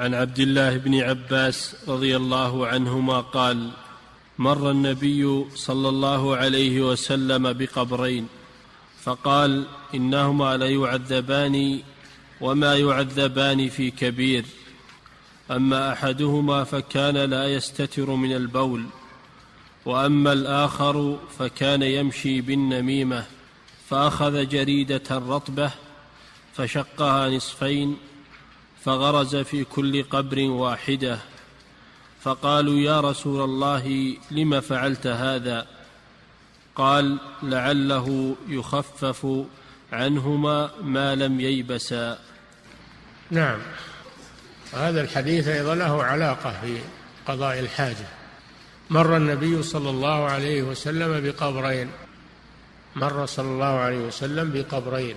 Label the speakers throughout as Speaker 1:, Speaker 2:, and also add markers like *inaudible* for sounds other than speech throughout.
Speaker 1: عن عبد الله بن عباس رضي الله عنهما قال مر النبي صلى الله عليه وسلم بقبرين فقال إنهما ليعذبان وما يعذبان في كبير أما أحدهما فكان لا يستتر من البول وأما الآخر فكان يمشي بالنميمة فأخذ جريدة رطبه فشقها نصفين فغرز في كل قبر واحدة فقالوا يا رسول الله لم فعلت هذا؟ قال لعله يخفف عنهما ما لم ييبسا.
Speaker 2: نعم. هذا الحديث أيضا له علاقة في قضاء الحاجة. مر النبي صلى الله عليه وسلم بقبرين. مر صلى الله عليه وسلم بقبرين.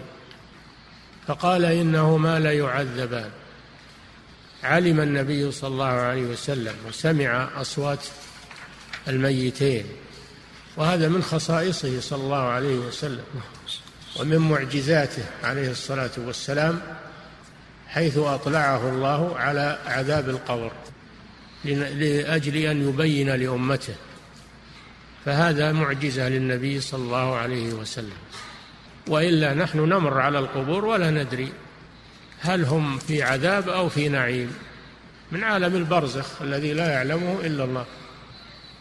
Speaker 2: فقال إنهما ليعذبان. علم النبي صلى الله عليه وسلم وسمع أصوات الميتين وهذا من خصائصه صلى الله عليه وسلم ومن معجزاته عليه الصلاة والسلام حيث أطلعه الله على عذاب القبر لأجل أن يبين لأمته. فهذا معجزة للنبي صلى الله عليه وسلم. وإلا نحن نمر على القبور ولا ندري هل هم في عذاب أو في نعيم؟ من عالم البرزخ الذي لا يعلمه إلا الله.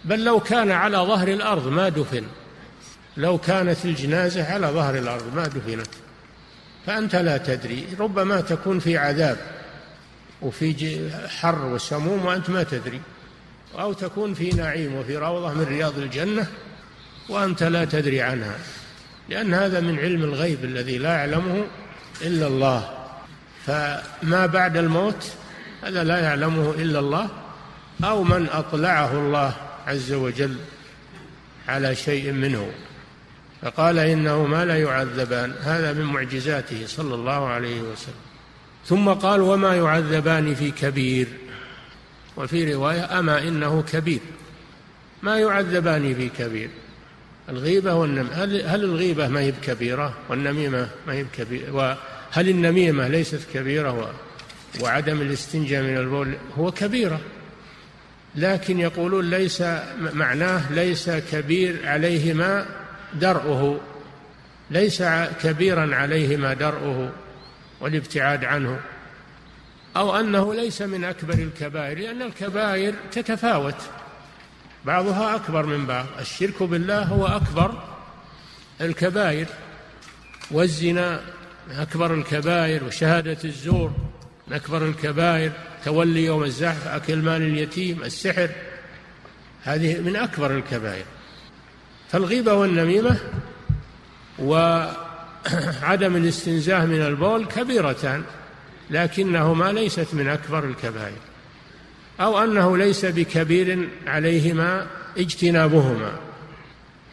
Speaker 2: بل لو كان على ظهر الأرض ما دفن. لو كانت الجنازة على ظهر الأرض ما دفنت. فأنت لا تدري. ربما تكون في عذاب وفي حر وسموم وأنت ما تدري. أو تكون في نعيم وفي روضة من رياض الجنة وأنت لا تدري عنها. لأن هذا من علم الغيب الذي لا يعلمه إلا الله. فما بعد الموت هذا لا يعلمه إلا الله أو من أطلعه الله عز وجل على شيء منه. فقال إنه ما لا يعذبان. هذا من معجزاته صلى الله عليه وسلم. ثم قال وما يعذبان في كبير. وفي رواية أما إنه كبير. ما يعذبان في كبير. الغيبة والنميمة. هل, هل الغيبة ما هي بكبيرة والنميمة ما هي بكبيرة؟ وهل النميمة ليست كبيرة وعدم الاستنجاء من البول؟ هو كبيرة. لكن يقولون ليس معناه ليس كبير عليهما درءه ليس كبيرا عليهما درءه والابتعاد عنه. أو أنه ليس من أكبر الكبائر لأن الكبائر تتفاوت. بعضها أكبر من بعض. الشرك بالله هو أكبر الكبائر. والزنا أكبر الكبائر وشهادة الزور من أكبر الكبائر تولي يوم الزحف أكل مال اليتيم السحر. هذه من أكبر الكبائر. فالغيبة والنميمة وعدم الاستنزاه من البول كبيرتان لكنهما ليست من أكبر الكبائر. أو أنه ليس بكبير عليهما اجتنابهما.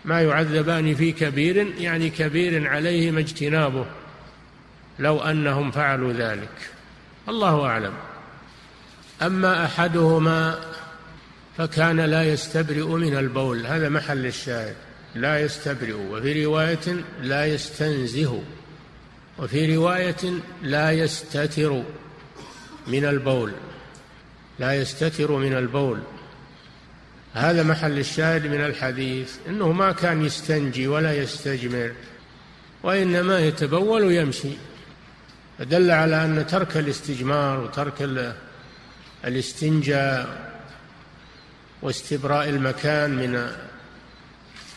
Speaker 2: ما يعذبان في كبير يعني كبير عليهما اجتنابه. لو أنهم فعلوا ذلك. الله أعلم. أما أحدهما فكان لا يستبرئ من البول. هذا محل الشاهد. لا يستبرئ وفي رواية لا يستنزه وفي رواية لا يستتر من البول. لا يستتر من البول. هذا محل الشاهد من الحديث إنه ما كان يستنجي ولا يستجمر وإنما يتبول ويمشي. فدل على أن ترك الاستجمار وترك الاستنجاء واستبراء المكان من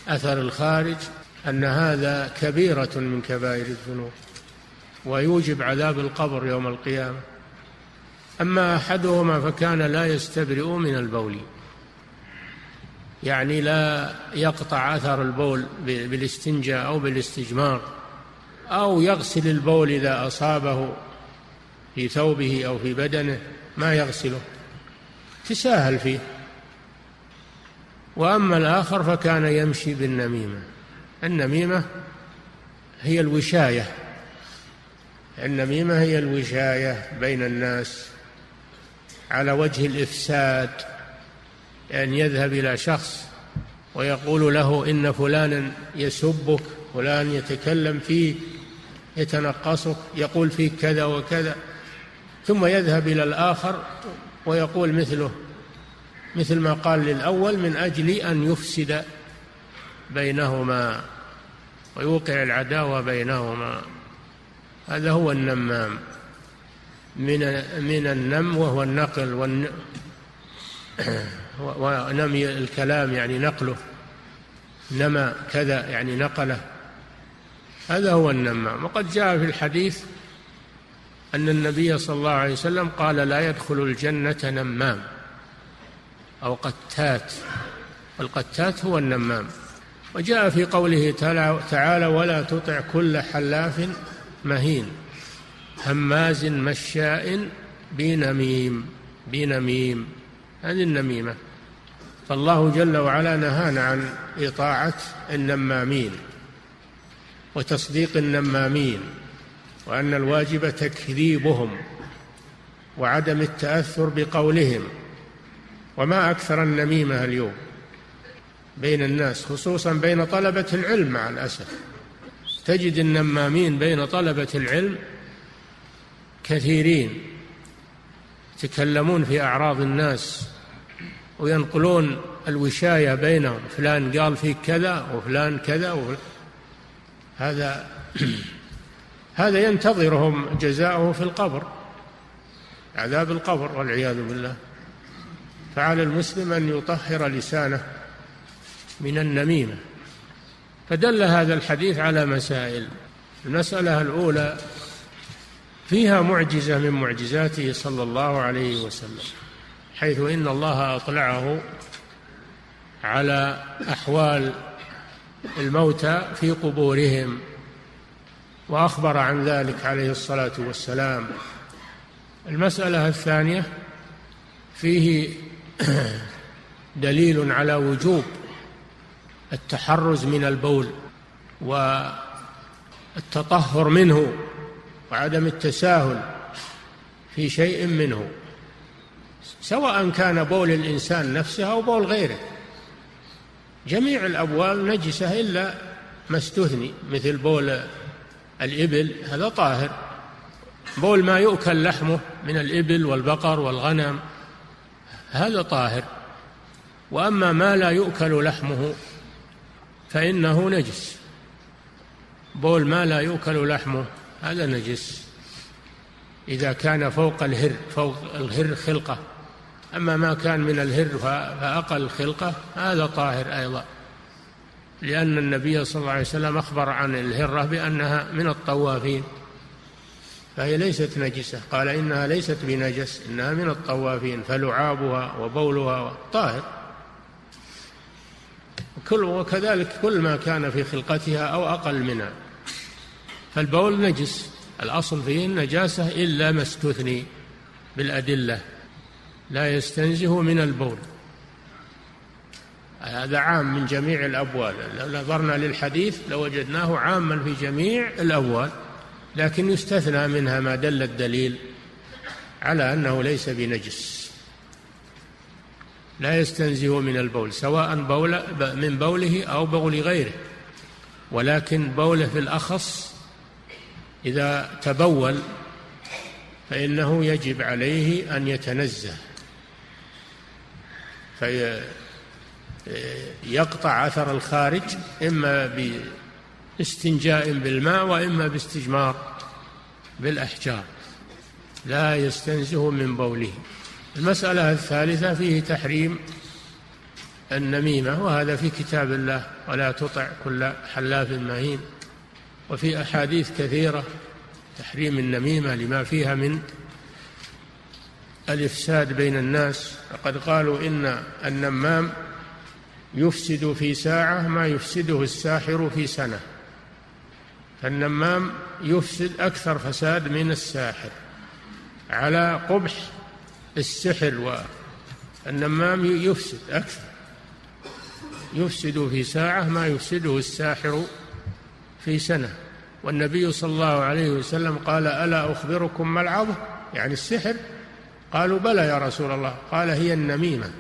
Speaker 2: أثر الخارج أن هذا كبيرة من كبائر الذنوب ويوجب عذاب القبر يوم القيامة. أما أحدهما فكان لا يستبرئ من البول يعني لا يقطع أثر البول بالاستنجاء أو بالاستجمار. أو يغسل البول إذا أصابه في ثوبه أو في بدنه ما يغسله. تساهل فيه. وأما الآخر فكان يمشي بالنميمة. النميمة هي الوشاية. النميمة هي الوشاية بين الناس على وجه الإفساد أن يذهب إلى شخص ويقول له إن فلانا يسبك فلان يتكلم فيك يتنقصك يقول فيك كذا وكذا ثم يذهب إلى الآخر ويقول مثله مثل ما قال للأول من أجل أن يفسد بينهما ويوقع العداوة بينهما. هذا هو النمام. من من النم وهو النقل والن *clears throat* ونمي الكلام يعني نقله. نما كذا يعني نقله. هذا هو النمام. وقد جاء في الحديث أن النبي صلى الله عليه وسلم قال لا يدخل الجنة نمام أو قتات القتات هو النمام. وجاء في قوله تعالى ولا تطع كل حلاف مهين هماز مشاء بنميم بنميم هذه النميمة. فالله جل وعلا نهانا عن إطاعة النمامين. وتصديق النمامين وأن الواجب تكذيبهم وعدم التأثر بقولهم وما أكثر النميمة اليوم بين الناس خصوصا بين طلبة العلم مع الأسف. تجد النمامين بين طلبة العلم كثيرين يتكلمون في أعراض الناس وينقلون الوشاية بينهم فلان قال فيك كذا وفلان كذا وفلان هذا *clears throat* هذا ينتظرهم جزاؤه في القبر عذاب القبر والعياذ بالله. فعلى المسلم أن يطهر لسانه من النميمة. فدل هذا الحديث على مسائل. المسألة الأولى فيها معجزة من معجزاته صلى الله عليه وسلم حيث إن الله أطلعه على أحوال الموتى في قبورهم وأخبر عن ذلك عليه الصلاة والسلام. المسألة الثانية فيه دليل على وجوب التحرز من البول والتطهر منه وعدم التساهل في شيء منه سواء كان بول الإنسان نفسه أو بول غيره. جميع الأبوال نجسة إلا ما استثني مثل بول الإبل هذا طاهر. بول ما يؤكل لحمه من الإبل والبقر والغنم هذا طاهر. وأما ما لا يؤكل لحمه فإنه نجس. بول ما لا يؤكل لحمه هذا نجس. إذا كان فوق الهر فوق الهر خلقة. أما ما كان من الهر فأقل خلقة هذا طاهر أيضا. لأن النبي صلى الله عليه وسلم أخبر عن الهرة بأنها من الطوافين. فهي ليست نجسة. قال إنها ليست بنجس إنها من الطوافين. فلعابها وبولها طاهر. كل وكذلك كل ما كان في خلقتها أو أقل منها. فالبول نجس. الأصل فيه النجاسة إلا ما استثني بالأدلة. لا يستنزه من البول. هذا عام من جميع الأبوال. لو نظرنا للحديث لوجدناه عاما في جميع الأبوال لكن يستثنى منها ما دل الدليل على أنه ليس بنجس. لا يستنزه من البول سواء بول من بوله أو بول غيره. ولكن بوله في الأخص إذا تبول فإنه يجب عليه أن يتنزه. فيقطع أثر الخارج إما باستنجاء بالماء وإما باستجمار بالأحجار لا يستنزه من بوله. المسألة الثالثة فيه تحريم النميمة وهذا في كتاب الله ولا تطع كل حلاف مهين. وفي أحاديث كثيرة تحريم النميمة لما فيها من الإفساد بين الناس فقد قالوا إن النمام يفسد في ساعة ما يفسده الساحر في سنة. فالنمام يفسد أكثر فساد من الساحر. على قبح السحر والنمام يفسد أكثر. يفسد في ساعة ما يفسده الساحر في سنة. والنبي صلى الله عليه وسلم قال ألا أخبركم ما العظم؟ يعني السحر قالوا بلى يا رسول الله. قال هي النميمة.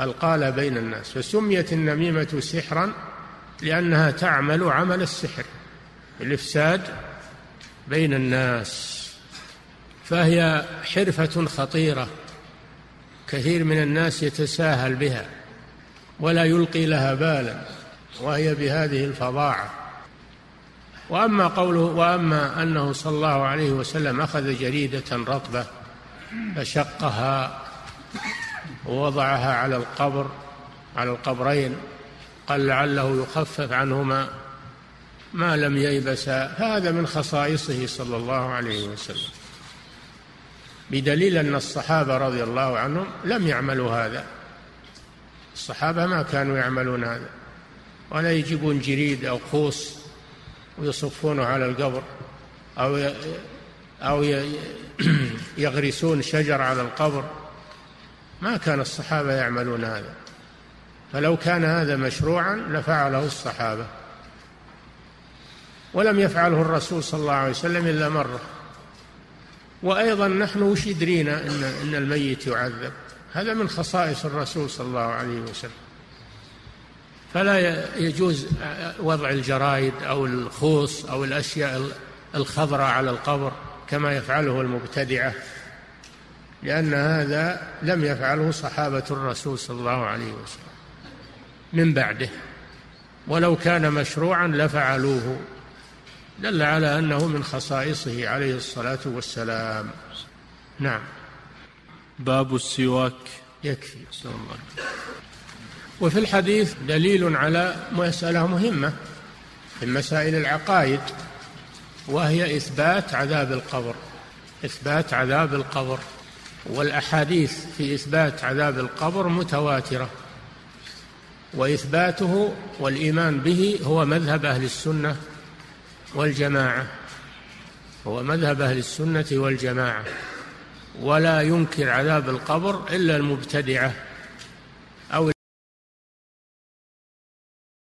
Speaker 2: القال بين الناس. فسميت النميمة سحرا لأنها تعمل عمل السحر. الإفساد بين الناس. فهي حرفة خطيرة. كثير من الناس يتساهل بها ولا يلقي لها بالا وهي بهذه الفظاعة. وأما قوله وأما أنه صلى الله عليه وسلم أخذ جريدة رطبة فشقها ووضعها على القبر على القبرين قال لعله يخفف عنهما ما لم ييبسا هذا من خصائصه صلى الله عليه وسلم. بدليل أن الصحابة رضي الله عنهم لم يعملوا هذا. الصحابة ما كانوا يعملون هذا ولا يجيبون جريد أو خوص ويصفونه على القبر أو أو *clears throat* يغرسون شجر على القبر. ما كان الصحابة يعملون هذا. فلو كان هذا مشروعا لفعله الصحابة. ولم يفعله الرسول صلى الله عليه وسلم إلا مرة. وأيضا نحن وش يدرينا إن, إن الميت يعذب؟ هذا من خصائص الرسول صلى الله عليه وسلم. فلا يجوز وضع الجرائد أو الخوص أو الأشياء الخضراء على القبر. كما يفعله المبتدعة لأن هذا لم يفعله صحابة الرسول صلى الله عليه وسلم من بعده. ولو كان مشروعا لفعلوه دل على أنه من خصائصه عليه الصلاة والسلام. نعم.
Speaker 1: باب السواك.
Speaker 2: يكفي. الله وفي الحديث دليل على مسألة مهمة في مسائل العقائد. وهي إثبات عذاب القبر إثبات عذاب القبر والأحاديث في إثبات عذاب القبر متواترة وإثباته والإيمان به هو مذهب أهل السنة والجماعة هو مذهب أهل السنة والجماعة ولا ينكر عذاب القبر إلا المبتدعة.